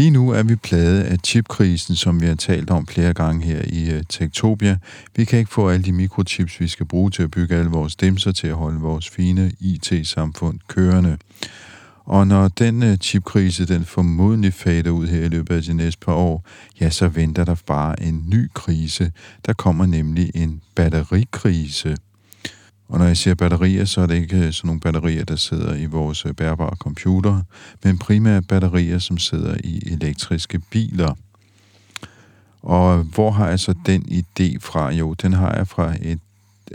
Lige nu er vi plaget af chipkrisen, som vi har talt om flere gange her i øh, Tektopia. Vi kan ikke få alle de mikrochips, vi skal bruge til at bygge alle vores dimser til at holde vores fine IT-samfund kørende. Og når den øh, chipkrise, den formodentlig fader ud her i løbet af de næste par år, ja, så venter der bare en ny krise. Der kommer nemlig en batterikrise. Og når jeg siger batterier, så er det ikke øh, sådan nogle batterier, der sidder i vores øh, bærbare computer, men primært batterier, som sidder i elektriske biler. Og hvor har jeg så den idé fra? Jo, den har jeg fra et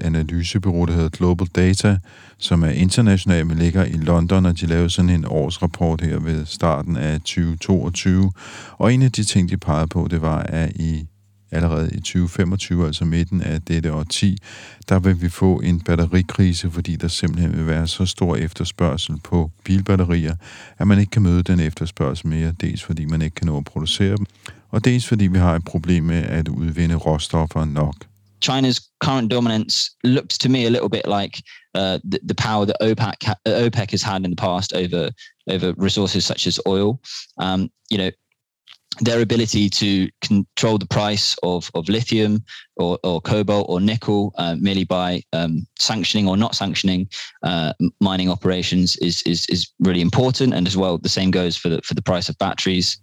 analysebureau, der hedder Global Data, som er internationalt, men ligger i London, og de lavede sådan en årsrapport her ved starten af 2022. Og en af de ting, de pegede på, det var, at i allerede i 2025, altså midten af dette årti, der vil vi få en batterikrise, fordi der simpelthen vil være så stor efterspørgsel på bilbatterier, at man ikke kan møde den efterspørgsel mere, dels fordi man ikke kan nå at producere dem, og dels fordi vi har et problem med at udvinde råstoffer nok. China's current dominance looks to me a little bit like uh, the, the power that OPEC, uh, OPEC has had in the past over over resources such as oil. Um, you know, their ability to control the price of, of lithium or, or cobalt or nickel uh, merely by um, sanctioning or not sanctioning uh, mining operations is, is, is really important. And as well, the same goes for the, for the price of batteries.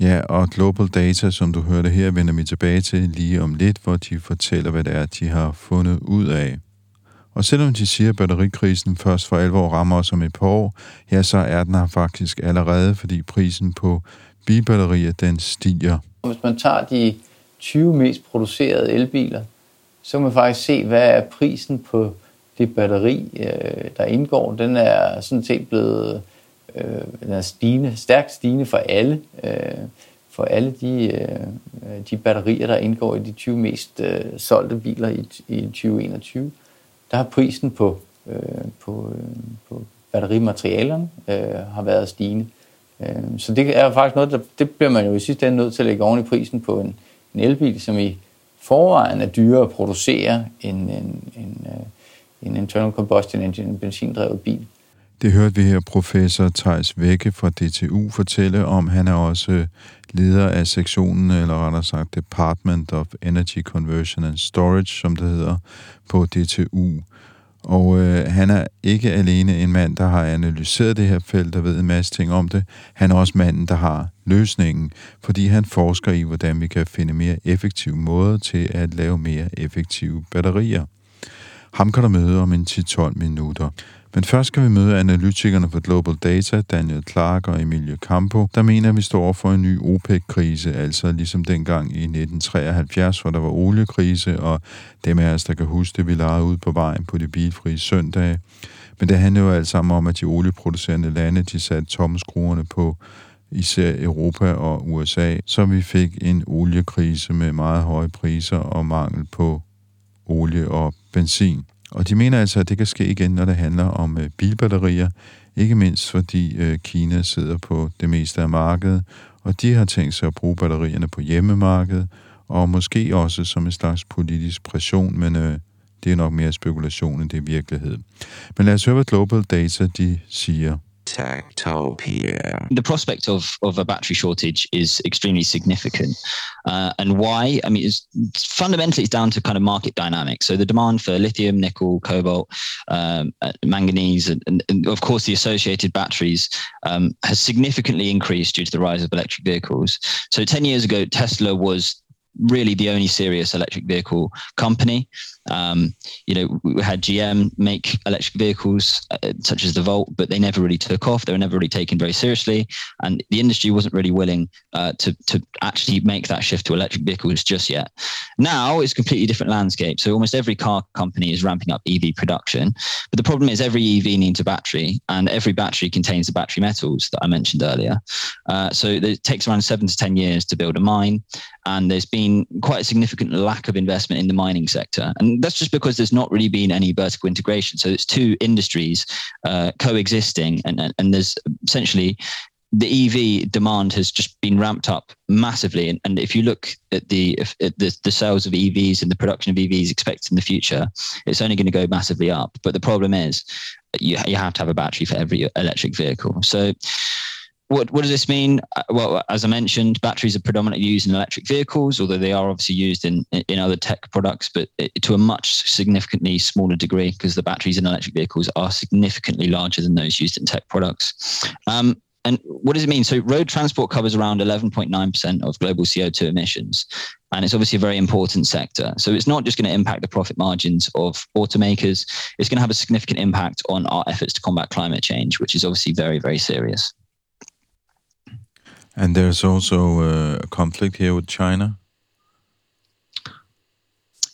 Ja, og Global Data, som du hørte her, vender vi tilbage til lige om lidt, hvor de fortæller, hvad det er, de har fundet ud af. Og selvom de siger, at batterikrisen først for alvor rammer os om et par år, ja, så er den her faktisk allerede, fordi prisen på bilbatterier, den stiger. Hvis man tager de 20 mest producerede elbiler, så kan man faktisk se, hvad er prisen på det batteri, øh, der indgår. Den er sådan set blevet øh, den er stigende, stærkt stigende for alle, øh, for alle de, de batterier, der indgår i de 20 mest solgte biler i, i 2021. Der har prisen på, på, på batterimaterialerne har været stigende. Øhm, så det er faktisk noget, der, det bliver man jo i sidste ende nødt til at lægge oven i prisen på en, en elbil, som i forvejen er dyrere at producere end en, en, øh, en internal combustion engine, en benzindrevet bil. Det hørte vi her professor Tejs Vække fra DTU fortælle om. Han er også øh, leder af sektionen, eller rettere sagt Department of Energy Conversion and Storage, som det hedder, på DTU. Og øh, han er ikke alene en mand, der har analyseret det her felt og ved en masse ting om det. Han er også manden, der har løsningen, fordi han forsker i, hvordan vi kan finde mere effektive måder til at lave mere effektive batterier. Ham kan du møde om en 10-12 minutter. Men først skal vi møde analytikerne for Global Data, Daniel Clark og Emilio Campo, der mener, at vi står for en ny OPEC-krise, altså ligesom dengang i 1973, hvor der var oliekrise, og dem af os, der kan huske det, vi legede ud på vejen på de bilfrie søndage. Men det handler jo alt sammen om, at de olieproducerende lande, de satte tommeskruerne på især Europa og USA, så vi fik en oliekrise med meget høje priser og mangel på olie og benzin. Og de mener altså, at det kan ske igen, når det handler om øh, bilbatterier, ikke mindst fordi øh, Kina sidder på det meste af markedet, og de har tænkt sig at bruge batterierne på hjemmemarkedet, og måske også som en slags politisk pression, men øh, det er nok mere spekulation end det er virkelighed. Men lad os høre, hvad Global Data de siger. Techtopia. The prospect of, of a battery shortage is extremely significant. Uh, and why? I mean, it's, fundamentally, it's down to kind of market dynamics. So the demand for lithium, nickel, cobalt, um, uh, manganese, and, and, and, of course the associated batteries um, has significantly increased due to the rise of electric vehicles. So 10 years ago, Tesla was really the only serious electric vehicle company. Um, you know, we had GM make electric vehicles uh, such as the Volt, but they never really took off. They were never really taken very seriously, and the industry wasn't really willing uh, to to actually make that shift to electric vehicles just yet. Now it's a completely different landscape. So almost every car company is ramping up EV production, but the problem is every EV needs a battery, and every battery contains the battery metals that I mentioned earlier. Uh, so it takes around seven to ten years to build a mine, and there's been quite a significant lack of investment in the mining sector, and that's just because there's not really been any vertical integration. So it's two industries uh, coexisting, and, and, there's essentially the EV demand has just been ramped up massively. And, and if you look at the at the, the sales of EVs and the production of EVs expected in the future, it's only going to go massively up. But the problem is you, you have to have a battery for every electric vehicle. So what, what does this mean? Uh, well, as I mentioned, batteries are predominantly used in electric vehicles, although they are obviously used in, in other tech products, but to a much significantly smaller degree because the batteries in electric vehicles are significantly larger than those used in tech products. Um, and what does it mean? So, road transport covers around 11.9% of global CO2 emissions. And it's obviously a very important sector. So, it's not just going to impact the profit margins of automakers, it's going to have a significant impact on our efforts to combat climate change, which is obviously very, very serious. And there's also uh, a conflict here with China.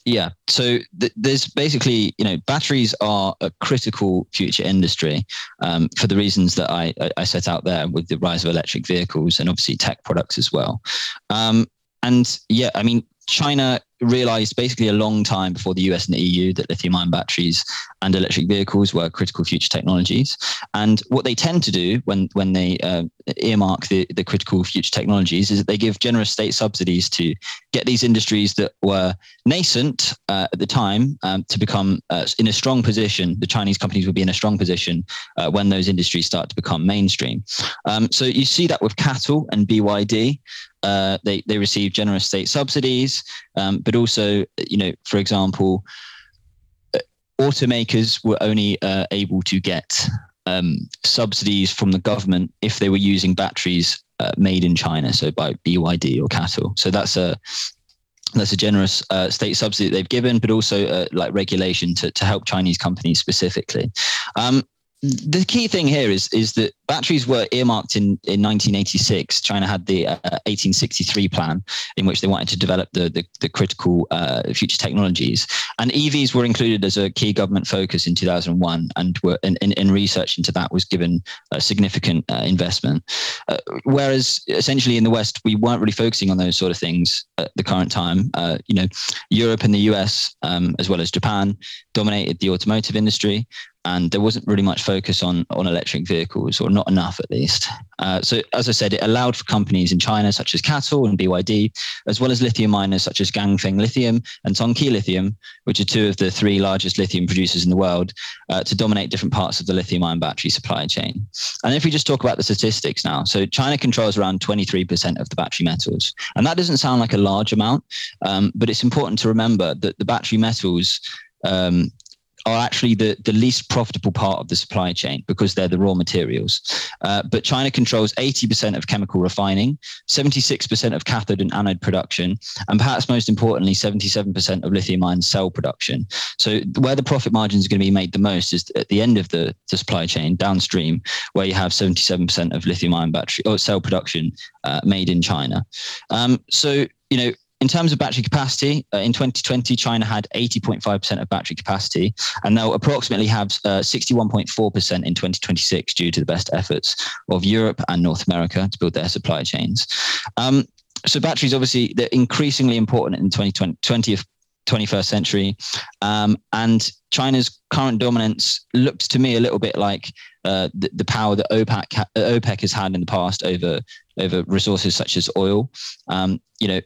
Yeah. So th- there's basically, you know, batteries are a critical future industry um, for the reasons that I, I, set out there with the rise of electric vehicles and obviously tech products as well. Um, and yeah, I mean, China realized basically a long time before the US and the EU that lithium ion batteries and electric vehicles were critical future technologies. And what they tend to do when, when they uh, earmark the, the critical future technologies is that they give generous state subsidies to get these industries that were nascent uh, at the time um, to become uh, in a strong position. The Chinese companies will be in a strong position uh, when those industries start to become mainstream. Um, so you see that with CATL and BYD. Uh, they they receive generous state subsidies, um, but also, you know, for example, uh, automakers were only uh, able to get um, subsidies from the government if they were using batteries uh, made in China, so by BYD or CATL. So that's a that's a generous uh, state subsidy they've given, but also uh, like regulation to, to help Chinese companies specifically. Um, the key thing here is is that batteries were earmarked in, in 1986. China had the uh, 1863 plan in which they wanted to develop the the, the critical uh, future technologies, and EVs were included as a key government focus in 2001, and were in, in, in research into that was given a significant uh, investment. Uh, whereas essentially in the West we weren't really focusing on those sort of things at the current time. Uh, you know, Europe and the US um, as well as Japan dominated the automotive industry and there wasn't really much focus on on electric vehicles, or not enough at least. Uh, so, as I said, it allowed for companies in China such as CATL and BYD, as well as lithium miners such as Gangfeng Lithium and Tongkey Lithium, which are two of the three largest lithium producers in the world, uh, to dominate different parts of the lithium-ion battery supply chain. And if we just talk about the statistics now, so China controls around 23% of the battery metals, and that doesn't sound like a large amount, um, but it's important to remember that the battery metals um, are actually the, the least profitable part of the supply chain because they're the raw materials. Uh, but China controls 80% of chemical refining, 76% of cathode and anode production, and perhaps most importantly, 77% of lithium ion cell production. So, where the profit margins are going to be made the most is at the end of the, the supply chain, downstream, where you have 77% of lithium ion battery or cell production uh, made in China. Um, so, you know, in terms of battery capacity, uh, in 2020, China had 80.5% of battery capacity, and they'll approximately have uh, 61.4% in 2026 due to the best efforts of Europe and North America to build their supply chains. Um, so batteries, obviously, they're increasingly important in the 2020, 20th 21st century. Um, and China's current dominance looks to me a little bit like uh, the, the, power that OPEC, ha- OPEC has had in the past over over resources such as oil. Um, you know,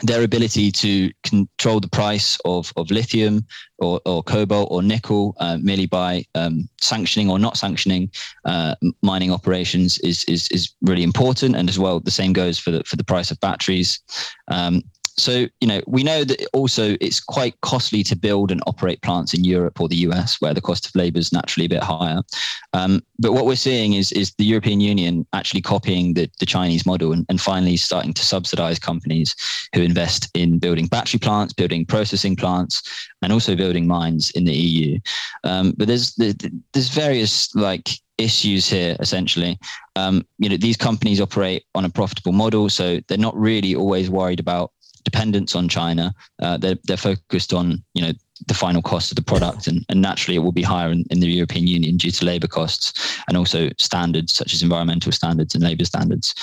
their ability to control the price of, of lithium or, or cobalt or nickel uh, merely by um, sanctioning or not sanctioning uh, mining operations is, is is really important. And as well, the same goes for the for the price of batteries. Um, so, you know, we know that also it's quite costly to build and operate plants in Europe or the US, where the cost of labor is naturally a bit higher. Um, but what we're seeing is is the European Union actually copying the, the Chinese model and, and finally starting to subsidize companies who invest in building battery plants, building processing plants, and also building mines in the EU. Um, but there's there's various like issues here essentially um, you know these companies operate on a profitable model so they're not really always worried about dependence on China. Uh, they're, they're focused on, you know, the final cost of the product and, and naturally it will be higher in, in the European Union due to labour costs and also standards such as environmental standards and labour standards.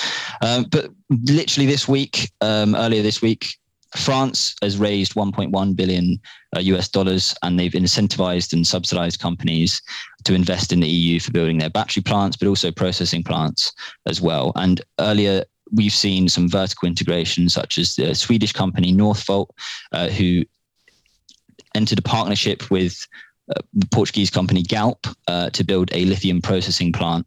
Um, but literally this week, um, earlier this week, France has raised 1.1 billion uh, US dollars, and they've incentivized and subsidized companies to invest in the EU for building their battery plants, but also processing plants as well. And earlier we've seen some vertical integration, such as the Swedish company Northvolt, uh, who entered a partnership with uh, the Portuguese company Galp uh, to build a lithium processing plant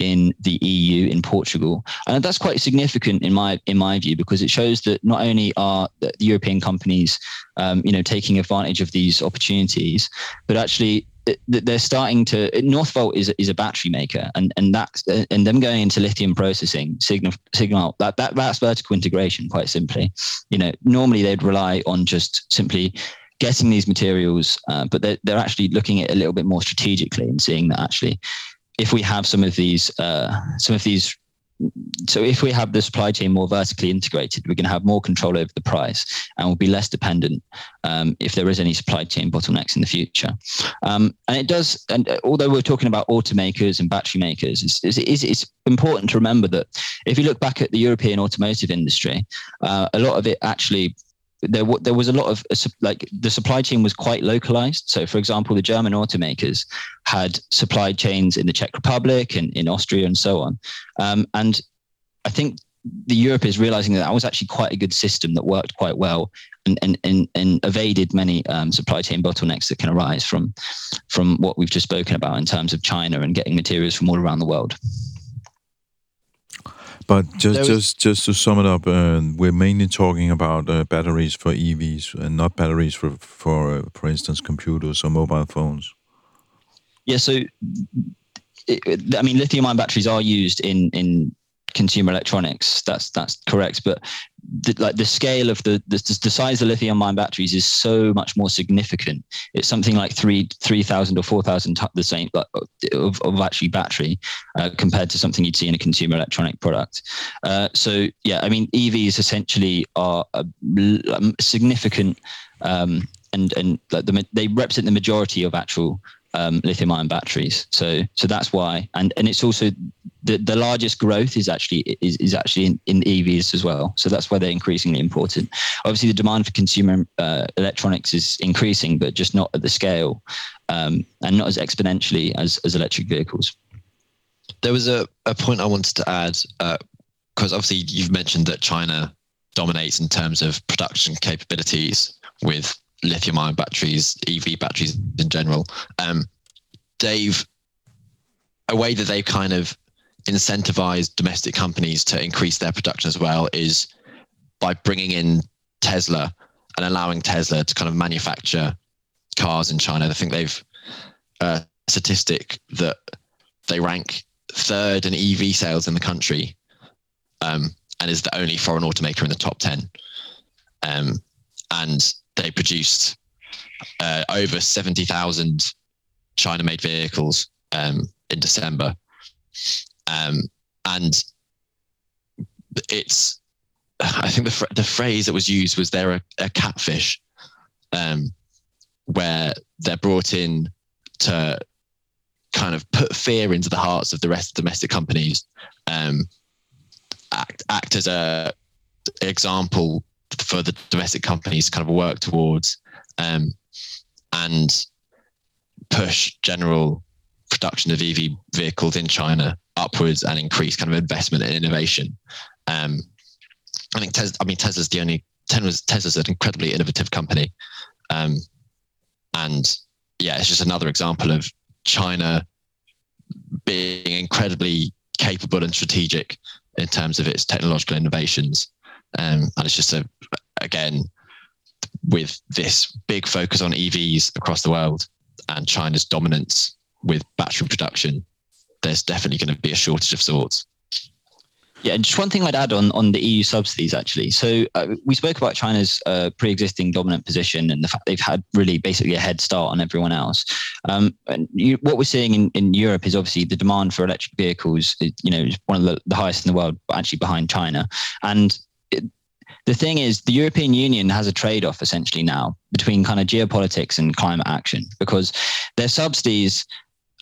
in the EU in Portugal, and that's quite significant in my in my view because it shows that not only are the European companies, um, you know, taking advantage of these opportunities, but actually they're starting to Northvolt is is a battery maker, and and that's and them going into lithium processing signal signal that that that's vertical integration. Quite simply, you know, normally they'd rely on just simply getting these materials, uh, but they're they're actually looking at it a little bit more strategically and seeing that actually, if we have some of these uh, some of these so if we have the supply chain more vertically integrated, we're going to have more control over the price and we'll be less dependent um, if there is any supply chain bottlenecks in the future. Um, and it does, and although we're talking about automakers and battery makers, it's, it's, it's, important to remember that if you look back at the European automotive industry, uh, a lot of it actually there, there was a lot of like the supply chain was quite localized. So, for example, the German automakers had supply chains in the Czech Republic and in Austria and so on. Um, and I think the Europe is realizing that that was actually quite a good system that worked quite well and and and, and evaded many um, supply chain bottlenecks that can arise from from what we've just spoken about in terms of China and getting materials from all around the world. But just just just to sum it up, uh, we're mainly talking about uh, batteries for EVs and not batteries for for uh, for instance computers or mobile phones. Yeah, so it, I mean, lithium-ion batteries are used in in consumer electronics. That's that's correct. But the, like the scale of the, the the size of lithium ion batteries is so much more significant. It's something like three three thousand or four thousand t- the same of of actually battery uh, compared to something you'd see in a consumer electronic product. Uh, so yeah, I mean EVs essentially are a, a significant um, and and like the, they represent the majority of actual um, lithium ion batteries. So so that's why, and and it's also the, the largest growth is actually is, is actually in, in EVs as well. So that's why they're increasingly important. Obviously, the demand for consumer uh, electronics is increasing, but just not at the scale um, and not as exponentially as as electric vehicles. There was a, a point I wanted to add because uh, obviously you've mentioned that China dominates in terms of production capabilities with lithium ion batteries, EV batteries in general. Um, Dave, a way that they've kind of incentivized domestic companies to increase their production as well is by bringing in Tesla and allowing Tesla to kind of manufacture cars in China. I think they've uh, a statistic that they rank third in EV sales in the country um, and is the only foreign automaker in the top 10. Um, and they produced uh, over 70,000 China made vehicles um, in December. Um, and it's, I think the, the phrase that was used was they're a, a catfish, um, where they're brought in to kind of put fear into the hearts of the rest of domestic companies, um, act, act as a example for the domestic companies to kind of work towards um, and push general production of EV vehicles in China upwards and increase kind of investment and innovation. Um, I think Tesla, I mean Tesla's the only Tesla's, Tesla's an incredibly innovative company. Um, and yeah, it's just another example of China being incredibly capable and strategic in terms of its technological innovations. Um, and it's just a, again, with this big focus on EVs across the world and China's dominance with battery production, there's definitely going to be a shortage of sorts. Yeah, just one thing I'd add on on the EU subsidies actually. So uh, we spoke about China's uh, pre-existing dominant position and the fact they've had really basically a head start on everyone else. Um, and you, what we're seeing in, in Europe is obviously the demand for electric vehicles. You know, is one of the, the highest in the world, actually behind China. And it, the thing is, the European Union has a trade-off essentially now between kind of geopolitics and climate action because their subsidies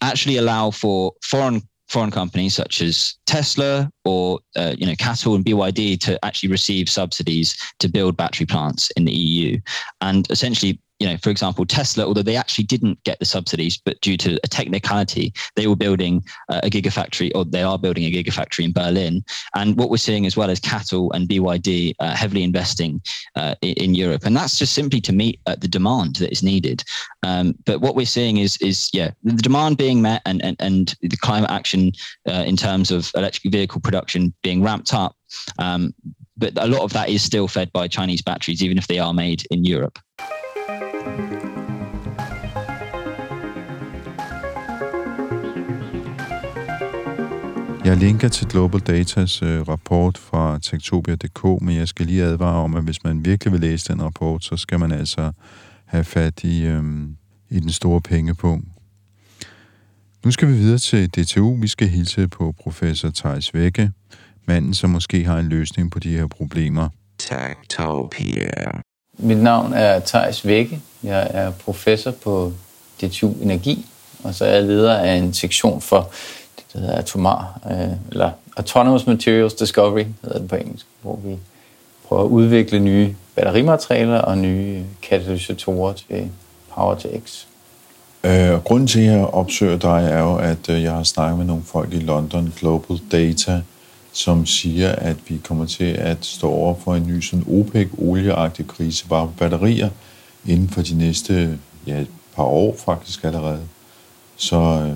actually allow for foreign foreign companies such as Tesla or uh, you know CATL and BYD to actually receive subsidies to build battery plants in the EU, and essentially you know, for example, Tesla, although they actually didn't get the subsidies, but due to a technicality, they were building uh, a gigafactory, or they are building a gigafactory in Berlin. And what we're seeing as well as CATL and BYD uh, heavily investing uh, in, in, Europe, and that's just simply to meet uh, the demand that is needed. Um, but what we're seeing is, is yeah, the demand being met, and and, and the climate action uh, in terms of electric vehicle production being ramped up. Um, but a lot of that is still fed by Chinese batteries, even if they are made in Europe. Jeg linker til Global Datas øh, rapport fra Tektopia.dk, men jeg skal lige advare om, at hvis man virkelig vil læse den rapport, så skal man altså have fat i, øh, i den store pengepunkt. Nu skal vi videre til DTU. Vi skal hilse på professor Thijs Vække, manden, som måske har en løsning på de her problemer. Tektopia. Mit navn er Thijs Vække. Jeg er professor på DTU Energi, og så er jeg leder af en sektion for det, hedder Atomar, øh, eller Autonomous Materials Discovery, hedder det på engelsk, hvor vi prøver at udvikle nye batterimaterialer og nye katalysatorer til Power to X. Øh, grunden til, at jeg opsøger dig, er jo, at øh, jeg har snakket med nogle folk i London Global Data, som siger, at vi kommer til at stå over for en ny sådan OPEC-olieagtig krise bare på batterier inden for de næste ja, et par år faktisk allerede. Så øh,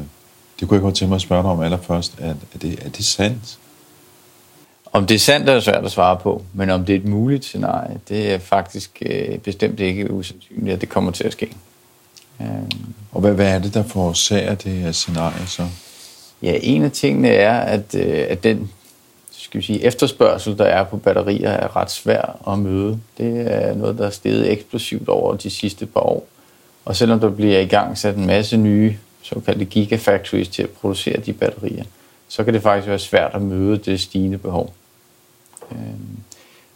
det kunne jeg godt tænke mig at spørge dig om allerførst. Er, er, det, er det sandt? Om det er sandt, er svært at svare på, men om det er et muligt scenarie, det er faktisk øh, bestemt ikke usandsynligt, at det kommer til at ske. Øh. Og hvad, hvad er det, der forårsager det her scenarie så? Ja, en af tingene er, at, øh, at den skal vi sige, efterspørgsel, der er på batterier, er ret svær at møde. Det er noget, der er steget eksplosivt over de sidste par år. Og selvom der bliver i gang sat en masse nye såkaldte gigafactories til at producere de batterier, så kan det faktisk være svært at møde det stigende behov. Øhm,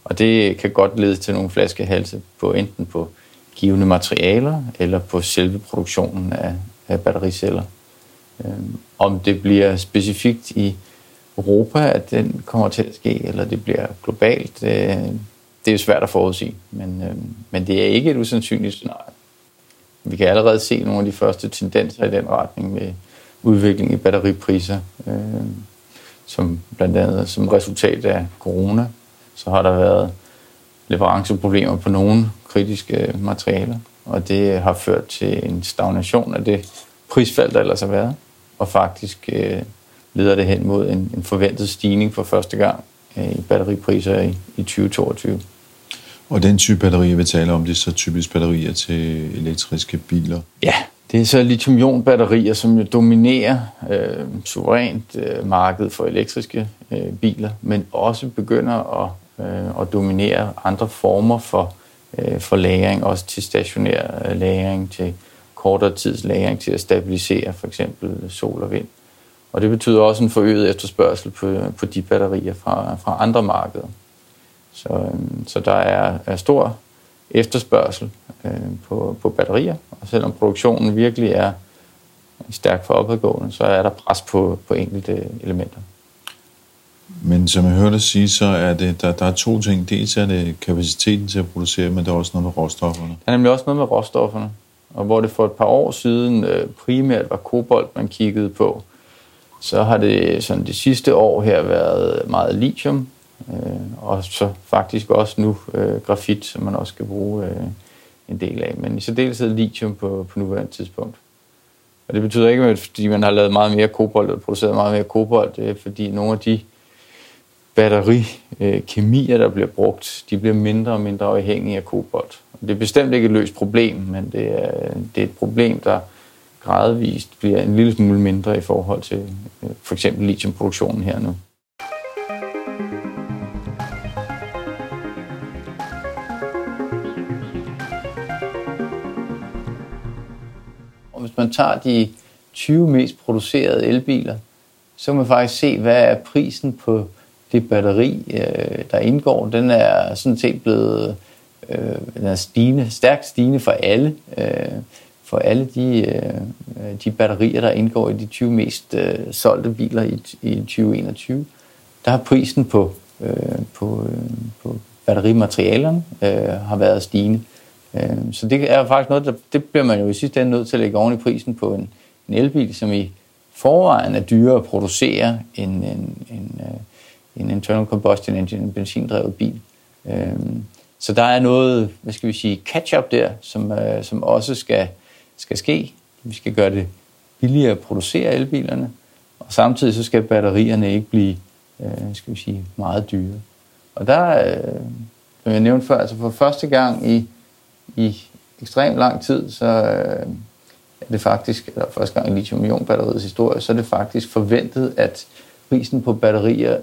og det kan godt lede til nogle flaskehalse på enten på givende materialer eller på selve produktionen af, af battericeller. Øhm, om det bliver specifikt i Europa, at den kommer til at ske, eller det bliver globalt, det, det er jo svært at forudsige. Men, øhm, men det er ikke et usandsynligt scenarie. Vi kan allerede se nogle af de første tendenser i den retning med udvikling i batteripriser, øh, som blandt andet som resultat af corona, så har der været leveranceproblemer på nogle kritiske materialer, og det har ført til en stagnation af det prisfald, der ellers har været, og faktisk øh, leder det hen mod en, en forventet stigning for første gang øh, i batteripriser i, i 2022. Og den type batterier, vi taler om, det er så typisk batterier til elektriske biler? Ja, det er så lithium-ion-batterier, som jo dominerer øh, suverænt øh, markedet for elektriske øh, biler, men også begynder at, øh, at dominere andre former for, øh, for lagring, også til stationær øh, lagring, til kortere tids lagring, til at stabilisere for eksempel sol og vind. Og det betyder også en forøget efterspørgsel på, på de batterier fra, fra andre markeder. Så, øhm, så der er, er stor efterspørgsel øh, på, på batterier, og selvom produktionen virkelig er stærkt for opadgående, så er der pres på, på enkelte elementer. Men som jeg hørte sige, så er det, der, der er to ting. Dels er det kapaciteten til at producere, men der er også noget med råstofferne. Der er nemlig også noget med råstofferne. Og hvor det for et par år siden øh, primært var kobolt, man kiggede på, så har det sådan det sidste år her været meget lithium, øh, og så faktisk også nu øh, grafit, som man også skal bruge øh, en del af, men i særdeleshed lithium på, på nuværende tidspunkt. Og det betyder ikke, at fordi man har lavet meget mere kobolt og produceret meget mere kobolt, det er fordi nogle af de batterikemier, øh, der bliver brugt, de bliver mindre og mindre afhængige af kobolt. Det er bestemt ikke et løst problem, men det er, det er et problem, der gradvist bliver en lille smule mindre i forhold til øh, for eksempel lithiumproduktionen her nu. Man tager de 20 mest producerede elbiler, så kan man faktisk se, hvad er prisen på det batteri, øh, der indgår. Den er sådan set blevet øh, den er stigende, stærkt stigende for alle, øh, for alle de, øh, de batterier, der indgår i de 20 mest øh, solgte biler i, i 2021. Der har prisen på, øh, på, øh, på batterimaterialerne øh, har været stigende. Øh, Øhm, så det er faktisk noget, der, det bliver man jo i sidste ende nødt til at lægge oven i prisen på en, en elbil, som i forvejen er dyrere at producere end en, en, øh, en internal combustion engine, en benzindrevet bil. Øhm, så der er noget, hvad skal vi sige, catch-up der, som, øh, som også skal, skal ske. Vi skal gøre det billigere at producere elbilerne, og samtidig så skal batterierne ikke blive, øh, skal vi sige, meget dyre. Og der, som jeg nævnte før, altså for første gang i, i ekstremt lang tid, så øh, er det faktisk, eller første gang i lithium-ion-batteriets historie, så er det faktisk forventet, at prisen på batterier,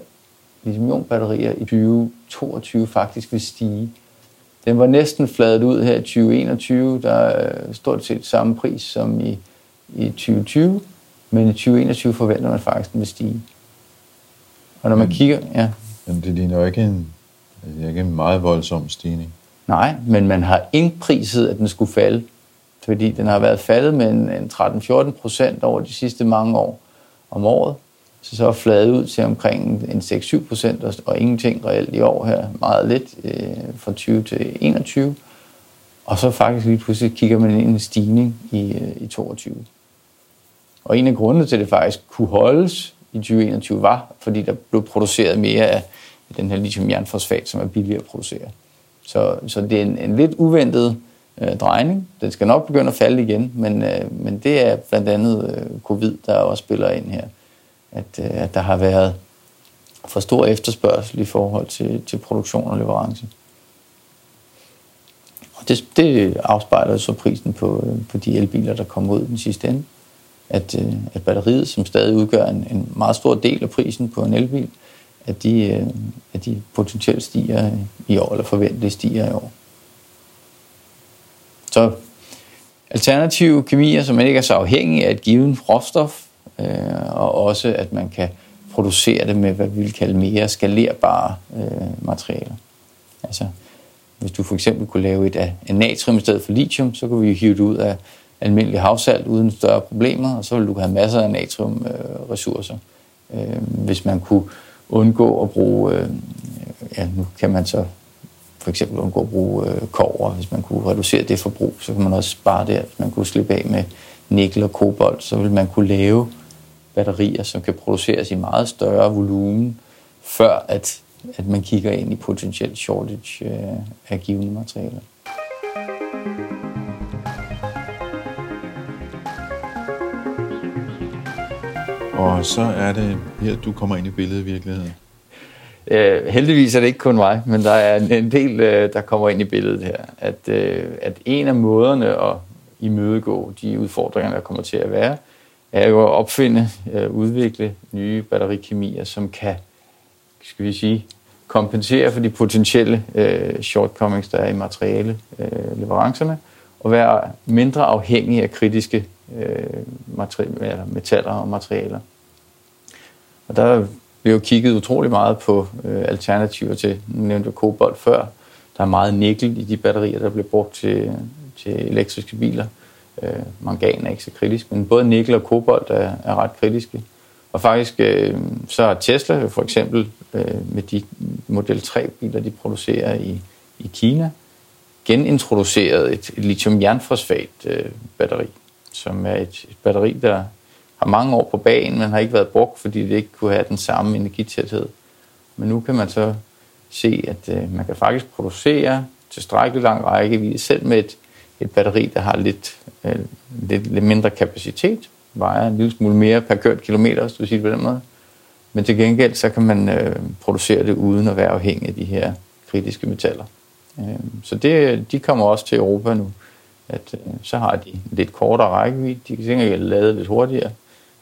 lithium-ion-batterier i 2022 faktisk vil stige. Den var næsten fladet ud her i 2021, der er stort set samme pris som i, i 2020, men i 2021 forventer man faktisk, at den vil stige. Og når man Men- kigger, ja, Men det ligner jo ikke en, det er ikke en meget voldsom stigning nej, men man har indpriset, at den skulle falde, fordi den har været faldet med en, en 13-14 procent over de sidste mange år om året, så så er fladet ud til omkring en 6-7 procent, og, og ingenting reelt i år her, meget lidt øh, fra 20 til 21. Og så faktisk lige pludselig kigger man ind i en stigning i, øh, i 22. Og en af grundene til, at det faktisk kunne holdes i 2021 var, fordi der blev produceret mere af den her lithium-jernfosfat, som er billigere at producere. Så, så det er en, en lidt uventet øh, drejning. Den skal nok begynde at falde igen, men, øh, men det er blandt andet øh, covid, der også spiller ind her. At, øh, at der har været for stor efterspørgsel i forhold til, til produktion og leverance. Og det, det afspejler så prisen på, øh, på de elbiler, der kommer ud den sidste ende. At, øh, at batteriet, som stadig udgør en, en meget stor del af prisen på en elbil, at de, øh, at de potentielt stiger i år, eller forventeligt stiger i år. Så alternative kemier, som man ikke er så afhængig af et givet råstof, øh, og også at man kan producere det med, hvad vi vil kalde mere skalerbare øh, materialer. Altså, hvis du for eksempel kunne lave et øh, af, natrium i stedet for lithium, så kunne vi hive det ud af almindelig havsalt uden større problemer, og så ville du have masser af natriumressourcer. Øh, hvis man kunne undgå at bruge, øh, ja, nu kan man så for eksempel undgå at bruge øh, kover. Hvis man kunne reducere det forbrug, så kan man også spare det. Hvis man kunne slippe af med nikkel og kobolt, så vil man kunne lave batterier, som kan produceres i meget større volumen, før at, at man kigger ind i potentielt shortage øh, af givende materialer. Og så er det her, du kommer ind i billedet i virkeligheden. Øh, heldigvis er det ikke kun mig, men der er en, en del, øh, der kommer ind i billedet her. At, øh, at en af måderne at imødegå de udfordringer, der kommer til at være, er jo at opfinde, øh, udvikle nye batterikemier, som kan, skal vi sige, kompensere for de potentielle øh, shortcomings, der er i materiale øh, leverancerne, og være mindre afhængige af kritiske Øh, eller metaller og materialer. Og der blev jo kigget utrolig meget på øh, alternativer til, nu nævnte jeg kobolt før, der er meget nikkel i de batterier, der bliver brugt til, til elektriske biler. Øh, mangan er ikke så kritisk, men både nikkel og kobolt er, er ret kritiske. Og faktisk øh, så har Tesla for eksempel øh, med de Model 3-biler, de producerer i, i Kina, genintroduceret et, et lithium-jernfosfat-batteri, øh, som er et, et batteri, der har mange år på banen, men har ikke været brugt, fordi det ikke kunne have den samme energitæthed. Men nu kan man så se, at øh, man kan faktisk producere tilstrækkeligt lang rækkevidde, selv med et, et batteri, der har lidt, øh, lidt, lidt mindre kapacitet, vejer en lille smule mere per kørt kilometer, hvis du siger det på den måde. Men til gengæld, så kan man øh, producere det uden at være afhængig af de her kritiske metaller. Øh, så det, de kommer også til Europa nu. At, øh, så har de lidt kortere rækkevidde. De kan sikkert lade lidt hurtigere,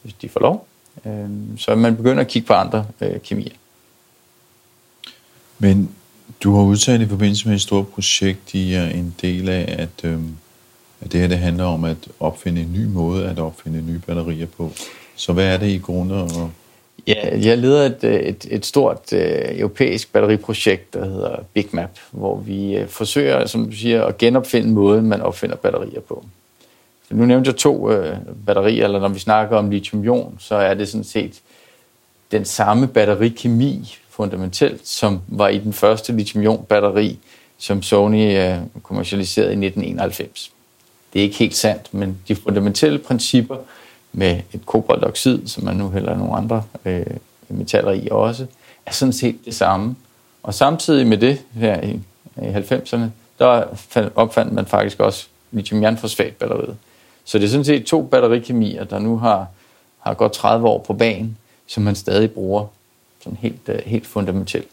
hvis de får lov. Øh, så man begynder at kigge på andre øh, kemier. Men du har udtalt i forbindelse med et stort projekt, I er en del af, at, øh, at det her det handler om at opfinde en ny måde at opfinde nye batterier på. Så hvad er det i grunde? Og Ja, jeg leder et, øh, et, et stort øh, europæisk batteriprojekt, der hedder Big Map, hvor vi øh, forsøger, som du siger, at genopfinde måden, man opfinder batterier på. Så nu nævnte jeg to øh, batterier, eller når vi snakker om lithium-ion, så er det sådan set den samme batterikemi fundamentalt, som var i den første lithium-ion-batteri, som Sony øh, kommercialiserede i 1991. Det er ikke helt sandt, men de fundamentale principper med et koboldoxid, som man nu hælder nogle andre øh, metaller i også, er sådan set det samme. Og samtidig med det her i, i 90'erne, der opfandt man faktisk også lithium-jernfosfat-batteriet. Så det er sådan set to batterikemier, der nu har, har gået 30 år på banen, som man stadig bruger sådan helt, øh, helt fundamentelt.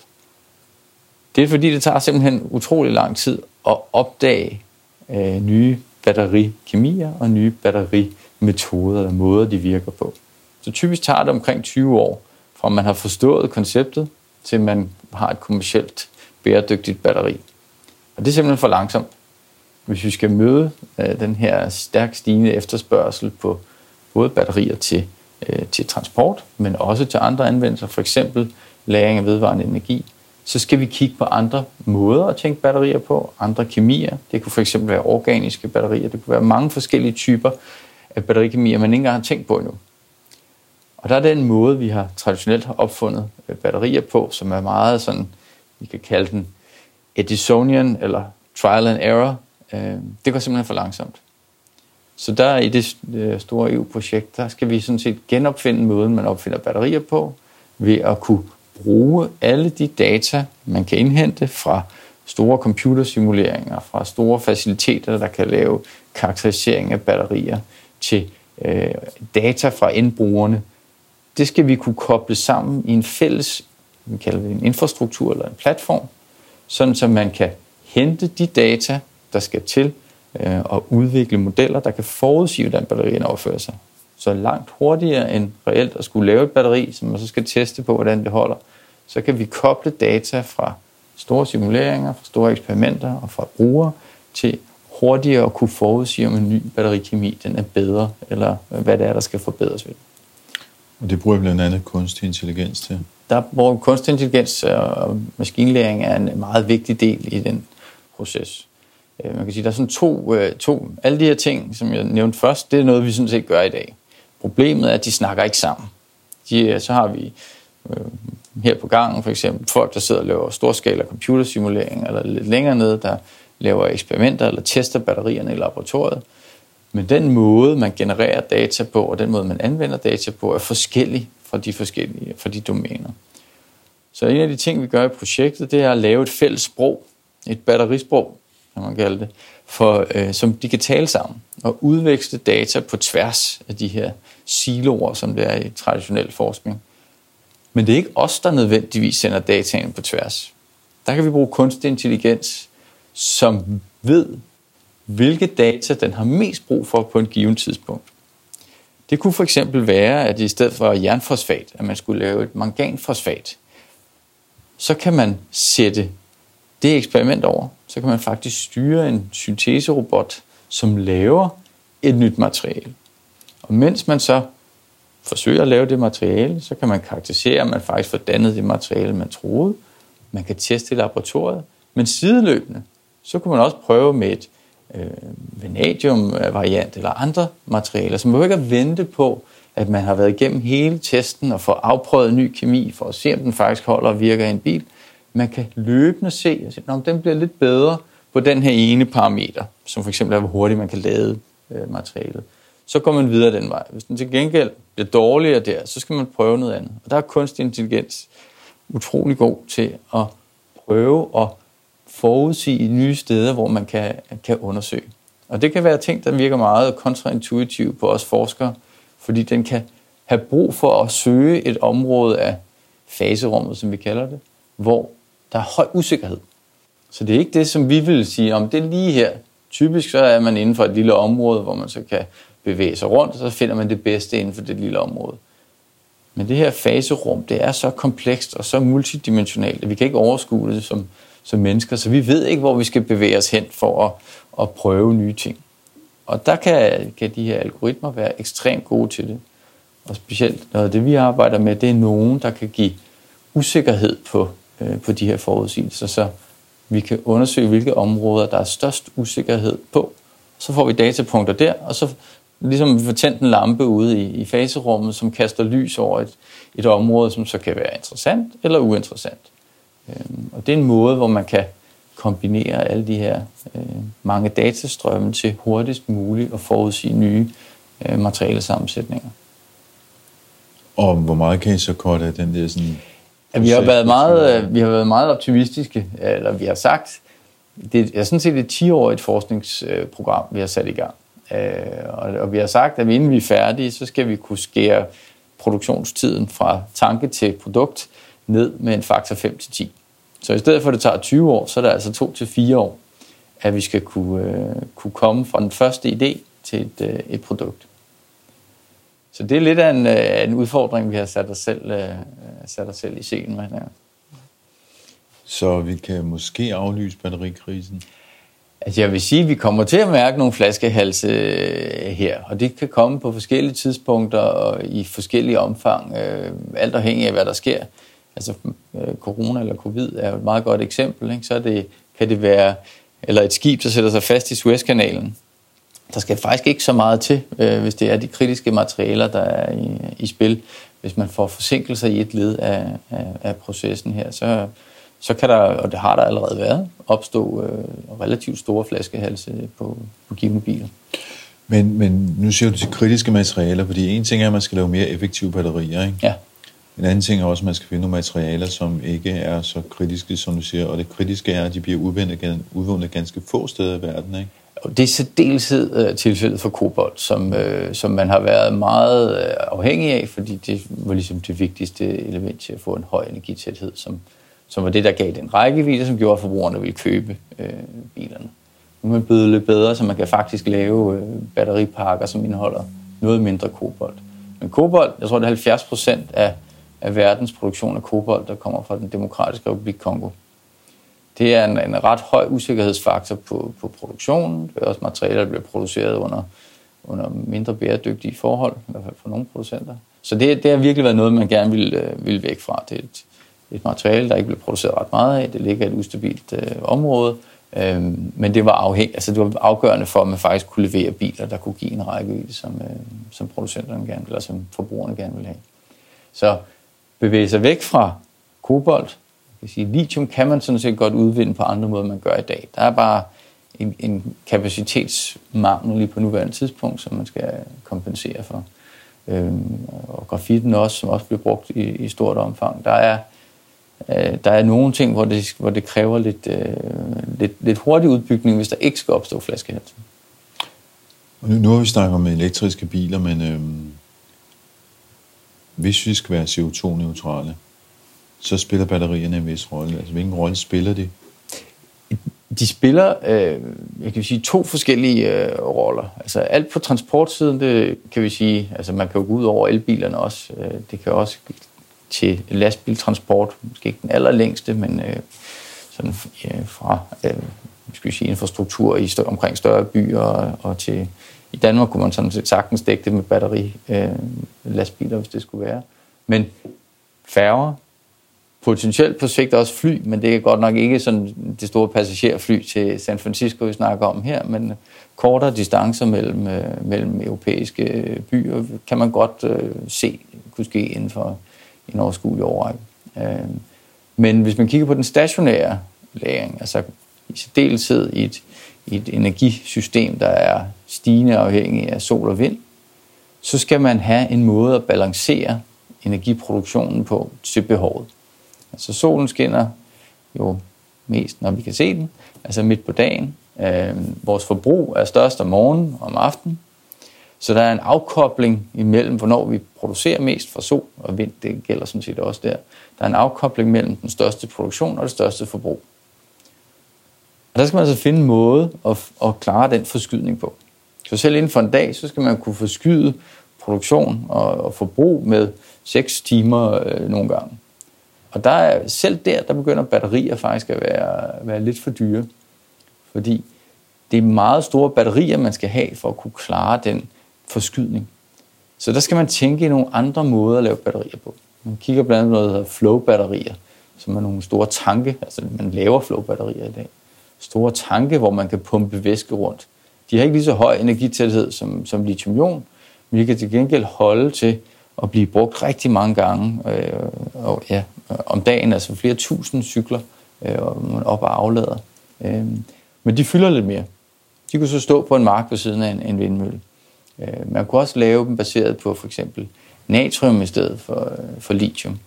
Det er fordi, det tager simpelthen utrolig lang tid at opdage øh, nye batterikemier og nye metoder eller måder, de virker på. Så typisk tager det omkring 20 år, fra man har forstået konceptet, til man har et kommercielt bæredygtigt batteri. Og det er simpelthen for langsomt. Hvis vi skal møde øh, den her stærkt stigende efterspørgsel på både batterier til, øh, til transport, men også til andre anvendelser, for eksempel lagring af vedvarende energi, så skal vi kigge på andre måder at tænke batterier på, andre kemier. Det kunne for eksempel være organiske batterier, det kunne være mange forskellige typer af batterikemier, man ikke engang har tænkt på endnu. Og der er den måde, vi har traditionelt har opfundet øh, batterier på, som er meget sådan, vi kan kalde den Edisonian eller trial and error. Øh, det går simpelthen for langsomt. Så der i det øh, store EU-projekt, der skal vi sådan set genopfinde måden, man opfinder batterier på, ved at kunne bruge alle de data, man kan indhente fra store computersimuleringer, fra store faciliteter, der kan lave karakterisering af batterier, til øh, data fra indbrugerne. Det skal vi kunne koble sammen i en fælles, vi kalder det en infrastruktur eller en platform, sådan så man kan hente de data, der skal til, øh, og udvikle modeller, der kan forudsige, hvordan batterierne opfører sig. Så langt hurtigere end reelt at skulle lave et batteri, som man så skal teste på, hvordan det holder, så kan vi koble data fra store simuleringer, fra store eksperimenter og fra brugere til hurtigere at kunne forudsige, om en ny batterikemi den er bedre, eller hvad det er, der skal forbedres ved Og det bruger blandt andet kunstig intelligens til? Der, hvor kunstig intelligens og maskinlæring er en meget vigtig del i den proces. Øh, man kan sige, der er sådan to, øh, to, alle de her ting, som jeg nævnte først, det er noget, vi sådan set gør i dag. Problemet er, at de snakker ikke sammen. De, så har vi øh, her på gangen for eksempel folk, der sidder og laver storskala computersimulering, eller lidt længere nede, der laver eksperimenter eller tester batterierne i laboratoriet. Men den måde, man genererer data på, og den måde, man anvender data på, er forskellig fra de forskellige fra de domæner. Så en af de ting, vi gør i projektet, det er at lave et fælles sprog, et batterisprog, kan man kalde det, for, øh, som de kan tale sammen og udveksle data på tværs af de her siloer, som det er i traditionel forskning. Men det er ikke os, der nødvendigvis sender dataen på tværs. Der kan vi bruge kunstig intelligens, som ved, hvilke data den har mest brug for på et given tidspunkt. Det kunne for eksempel være, at i stedet for jernfosfat, at man skulle lave et manganfosfat, så kan man sætte det eksperiment over. Så kan man faktisk styre en synteserobot, som laver et nyt materiale. Og mens man så forsøger at lave det materiale, så kan man karakterisere, at man faktisk får dannet det materiale, man troede. Man kan teste i laboratoriet. Men sideløbende, så kunne man også prøve med et øh, vanadium-variant eller andre materialer, så man behøver ikke at vente på, at man har været igennem hele testen og få afprøvet ny kemi for at se, om den faktisk holder og virker i en bil. Man kan løbende se, at den bliver lidt bedre på den her ene parameter, som for eksempel er, hvor hurtigt man kan lade øh, materialet så går man videre den vej. Hvis den til gengæld bliver dårligere der, så skal man prøve noget andet. Og der er kunstig intelligens utrolig god til at prøve at forudsige nye steder, hvor man kan, kan undersøge. Og det kan være ting, der virker meget kontraintuitivt på os forskere, fordi den kan have brug for at søge et område af faserummet, som vi kalder det, hvor der er høj usikkerhed. Så det er ikke det, som vi vil sige, om det er lige her. Typisk så er man inden for et lille område, hvor man så kan bevæge sig rundt, og så finder man det bedste inden for det lille område. Men det her faserum, det er så komplekst og så multidimensionalt, at vi kan ikke overskue det som, som mennesker, så vi ved ikke, hvor vi skal bevæge os hen for at, at prøve nye ting. Og der kan, kan de her algoritmer være ekstremt gode til det. Og specielt noget af det, vi arbejder med, det er nogen, der kan give usikkerhed på, øh, på de her forudsigelser, så vi kan undersøge, hvilke områder, der er størst usikkerhed på. Så får vi datapunkter der, og så ligesom vi får tændt en lampe ude i, i faserummet, som kaster lys over et, et område, som så kan være interessant eller uinteressant. Øhm, og det er en måde, hvor man kan kombinere alle de her øh, mange datastrømme til hurtigst muligt at forudsige nye øh, materialesammensætninger. Og hvor meget kan I så korte af den der sådan... Ja, vi har været meget, øh, vi har været meget optimistiske, eller vi har sagt, det er sådan set et 10-årigt forskningsprogram, vi har sat i gang. Øh, og vi har sagt, at inden vi er færdige, så skal vi kunne skære produktionstiden fra tanke til produkt ned med en faktor 5 til 10. Så i stedet for, at det tager 20 år, så er det altså 2 til 4 år, at vi skal kunne, øh, kunne komme fra den første idé til et, øh, et produkt. Så det er lidt af en, øh, en udfordring, vi har sat os selv, øh, sat os selv i scenen med. Ja. Så vi kan måske aflyse batterikrisen? Altså jeg vil sige, at vi kommer til at mærke nogle flaskehalse øh, her, og det kan komme på forskellige tidspunkter og i forskellige omfang, øh, alt afhængig af, hvad der sker. Altså øh, corona eller covid er jo et meget godt eksempel. Ikke? Så det, kan det være eller et skib, der sætter sig fast i Suezkanalen. Der skal faktisk ikke så meget til, hvis det er de kritiske materialer, der er i, i spil. Hvis man får forsinkelser i et led af, af, af processen her, så, så kan der, og det har der allerede været, opstå øh, relativt store flaskehalse på, på givende biler. Men, men nu siger du til kritiske materialer, fordi en ting er, at man skal lave mere effektive batterier, ikke? Ja. En anden ting er også, at man skal finde nogle materialer, som ikke er så kritiske, som du siger, og det kritiske er, at de bliver udvundet, udvundet ganske få steder i verden, ikke? Og det er særdeleshed øh, tilfældet for kobolt, som, øh, som man har været meget øh, afhængig af, fordi det var ligesom det vigtigste element til at få en høj energitæthed, som, som var det, der gav den rækkevidde, som gjorde, at forbrugerne ville købe øh, bilerne. Nu er man blevet lidt bedre, så man kan faktisk lave øh, batteripakker, som indeholder noget mindre kobolt. Men kobolt, jeg tror, det er 70 procent af, af verdens produktion af kobolt, der kommer fra den demokratiske republik Kongo. Det er en, en ret høj usikkerhedsfaktor på, på produktionen. Det er også materialer, der bliver produceret under, under mindre bæredygtige forhold, i hvert fald for nogle producenter. Så det, det har virkelig været noget, man gerne vil, ville øh, vil væk fra. Det er et, et materiale, der ikke blev produceret ret meget af. Det ligger et ustabilt øh, område. Øhm, men det var, afhæng, altså det var afgørende for, at man faktisk kunne levere biler, der kunne give en rækkevidde, som, øh, som producenterne gerne, eller som forbrugerne gerne ville have. Så bevæge sig væk fra kobolt, kan sige, lithium kan man sådan set godt udvinde på andre måder, man gør i dag. Der er bare en, en kapacitetsmangel lige på nuværende tidspunkt, som man skal kompensere for. Øhm, og grafitten også, som også bliver brugt i, i stort omfang. Der er Øh, der er nogle ting, hvor det, hvor det kræver lidt, øh, lidt, lidt hurtig udbygning, hvis der ikke skal opstå flaskehals. Nu, nu har vi snakket om elektriske biler, men øh, hvis vi skal være CO2-neutrale, så spiller batterierne en vis rolle. Altså, hvilken rolle spiller de? De spiller, øh, jeg kan sige, to forskellige øh, roller. Altså alt på transportsiden, det kan vi sige, altså man kan jo gå ud over elbilerne også. Øh, det kan også til lastbiltransport, måske ikke den allerlængste, men øh, sådan øh, fra øh, skal sige, infrastruktur i stør, omkring større byer og, og til i Danmark kunne man sådan set sagtens dække det med batteri øh, hvis det skulle være. Men færger, potentielt på sigt også fly, men det er godt nok ikke sådan det store passagerfly til San Francisco, vi snakker om her, men kortere distancer mellem, øh, mellem europæiske øh, byer kan man godt øh, se kunne ske inden for en overskuelig overrække. Øh, men hvis man kigger på den stationære lagring, altså i særdeleshed i et, i et energisystem, der er stigende afhængig af sol og vind, så skal man have en måde at balancere energiproduktionen på til behovet. Altså solen skinner jo mest, når vi kan se den, altså midt på dagen. Øh, vores forbrug er størst om morgenen og om aftenen. Så der er en afkobling imellem, hvornår vi producerer mest fra sol og vind. Det gælder sådan set også der. Der er en afkobling mellem den største produktion og det største forbrug. Og der skal man altså finde en måde at, at klare den forskydning på. Så selv inden for en dag, så skal man kunne forskyde produktion og, og forbrug med 6 timer øh, nogle gange. Og der er, selv der, der begynder batterier faktisk at være, være lidt for dyre. Fordi det er meget store batterier, man skal have for at kunne klare den forskydning. Så der skal man tænke i nogle andre måder at lave batterier på. Man kigger blandt andet noget, der hedder flow-batterier, som er nogle store tanke, altså man laver flow-batterier i dag. Store tanke, hvor man kan pumpe væske rundt. De har ikke lige så høj energitæthed som, som lithium-ion, men de kan til gengæld holde til at blive brugt rigtig mange gange øh, og, ja, øh, om dagen, altså flere tusind cykler, øh, man op og aflader. Øh, men de fylder lidt mere. De kunne så stå på en mark ved siden af en, en vindmølle. Øh, man kunne også lave dem baseret på for eksempel natrium i stedet for, øh, for lithium,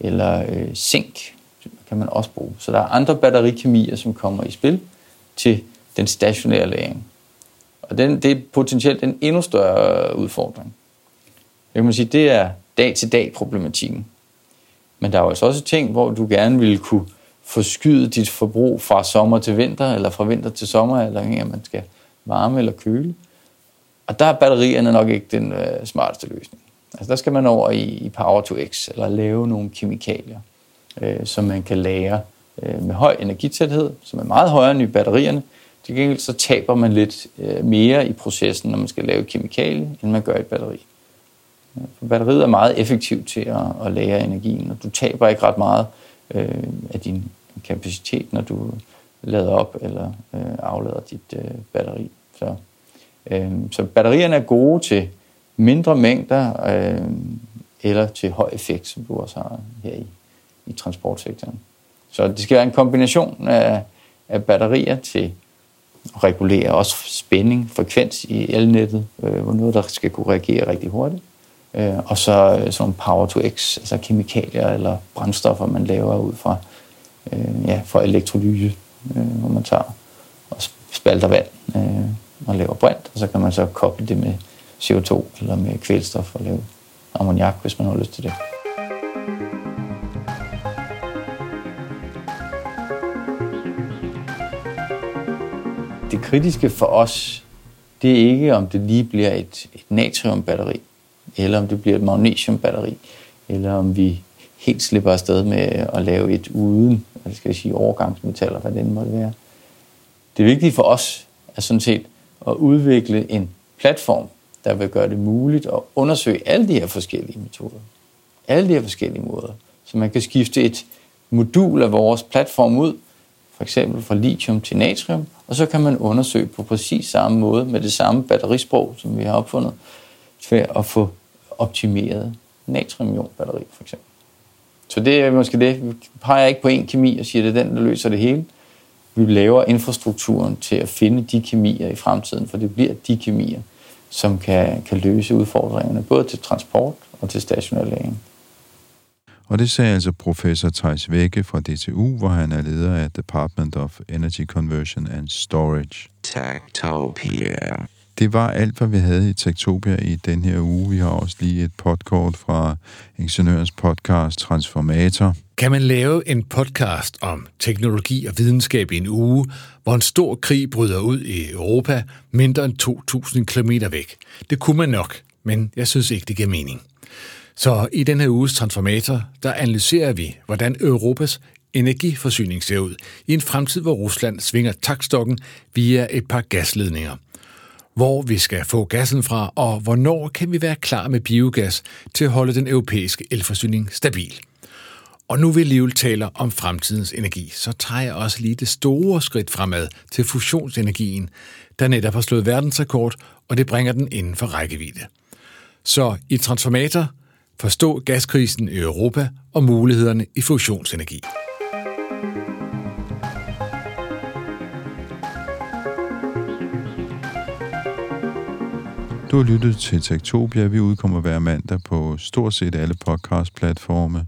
eller øh, zink kan man også bruge. Så der er andre batterikemier, som kommer i spil til den stationære lagring. Og den, det er potentielt en endnu større udfordring. Jeg kan man sige, det er dag-til-dag problematikken. Men der er jo altså også ting, hvor du gerne ville kunne forskyde dit forbrug fra sommer til vinter, eller fra vinter til sommer, eller om man skal varme eller køle. Og der er batterierne nok ikke den øh, smarteste løsning. Altså der skal man over i, i Power to X, eller lave nogle kemikalier, øh, som man kan lære øh, med høj energitæthed, som er meget højere end i batterierne. Til gengæld så taber man lidt øh, mere i processen, når man skal lave kemikalier, end man gør i batteri. Øh, for batteriet er meget effektivt til at, at lære energien, og du taber ikke ret meget øh, af din kapacitet, når du lader op eller øh, aflader dit øh, batteri. Så, øh, så batterierne er gode til mindre mængder øh, eller til høj effekt, som du også har her i, i transportsektoren. Så det skal være en kombination af, af batterier til at regulere også spænding, frekvens i elnettet, øh, hvor noget der skal kunne reagere rigtig hurtigt. Øh, og så øh, sådan power to x, altså kemikalier eller brændstoffer, man laver ud fra, øh, ja, fra elektrolyse, øh, hvor man tager og spalter vand øh, og laver brint, og så kan man så koble det med CO2 eller med kvælstof og lave ammoniak, hvis man har lyst til det. Det kritiske for os, det er ikke, om det lige bliver et, et natriumbatteri, eller om det bliver et magnesiumbatteri, eller om vi helt slipper afsted med at lave et uden, eller skal jeg sige, overgangsmetaller, hvad det måtte være. Det vigtige for os er sådan set at udvikle en platform, der vil gøre det muligt at undersøge alle de her forskellige metoder. Alle de her forskellige måder. Så man kan skifte et modul af vores platform ud, for eksempel fra lithium til natrium, og så kan man undersøge på præcis samme måde med det samme batterisprog, som vi har opfundet, for at få optimeret natriumionbatteri for eksempel. Så det er måske det. Vi peger ikke på en kemi og siger, at det er den, der løser det hele. Vi laver infrastrukturen til at finde de kemier i fremtiden, for det bliver de kemier, som kan, kan løse udfordringerne, både til transport og til stationær lagring. Og det sagde altså professor Thijs Vække fra DTU, hvor han er leder af Department of Energy Conversion and Storage. Techtopia. Det var alt, hvad vi havde i Tektopia i den her uge. Vi har også lige et podcast fra Ingeniørens podcast Transformator. Kan man lave en podcast om teknologi og videnskab i en uge, hvor en stor krig bryder ud i Europa, mindre end 2.000 km væk? Det kunne man nok, men jeg synes ikke, det giver mening. Så i den her uges Transformator, der analyserer vi, hvordan Europas energiforsyning ser ud i en fremtid, hvor Rusland svinger takstokken via et par gasledninger. Hvor vi skal få gassen fra, og hvornår kan vi være klar med biogas til at holde den europæiske elforsyning stabil. Og nu vil alligevel taler om fremtidens energi, så tager jeg også lige det store skridt fremad til fusionsenergien, der netop har slået verdensrekord, og det bringer den inden for rækkevidde. Så i Transformator forstå gaskrisen i Europa og mulighederne i fusionsenergi. Du har lyttet til Tektopia. Vi udkommer hver mandag på stort set alle podcastplatforme.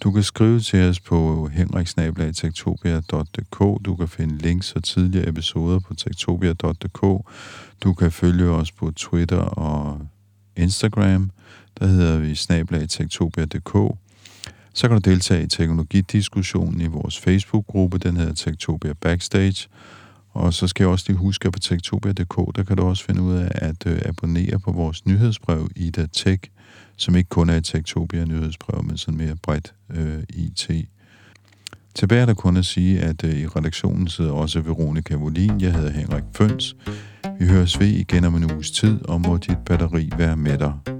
Du kan skrive til os på henriksnabelagtektopia.dk. Du kan finde links og tidligere episoder på tektopia.dk. Du kan følge os på Twitter og Instagram. Der hedder vi snabelagtektopia.dk. Så kan du deltage i teknologidiskussionen i vores Facebook-gruppe. Den hedder Tektopia Backstage. Og så skal jeg også lige huske, at på tektopia.dk, der kan du også finde ud af at øh, abonnere på vores nyhedsbrev Ida Tech, som ikke kun er et Tektopia nyhedsbrev, men sådan mere bredt øh, IT. Tilbage er der kun at sige, at øh, i redaktionen sidder også Veronika Volin. Jeg hedder Henrik Føns. Vi høres ved igen om en uges tid, og må dit batteri være med dig.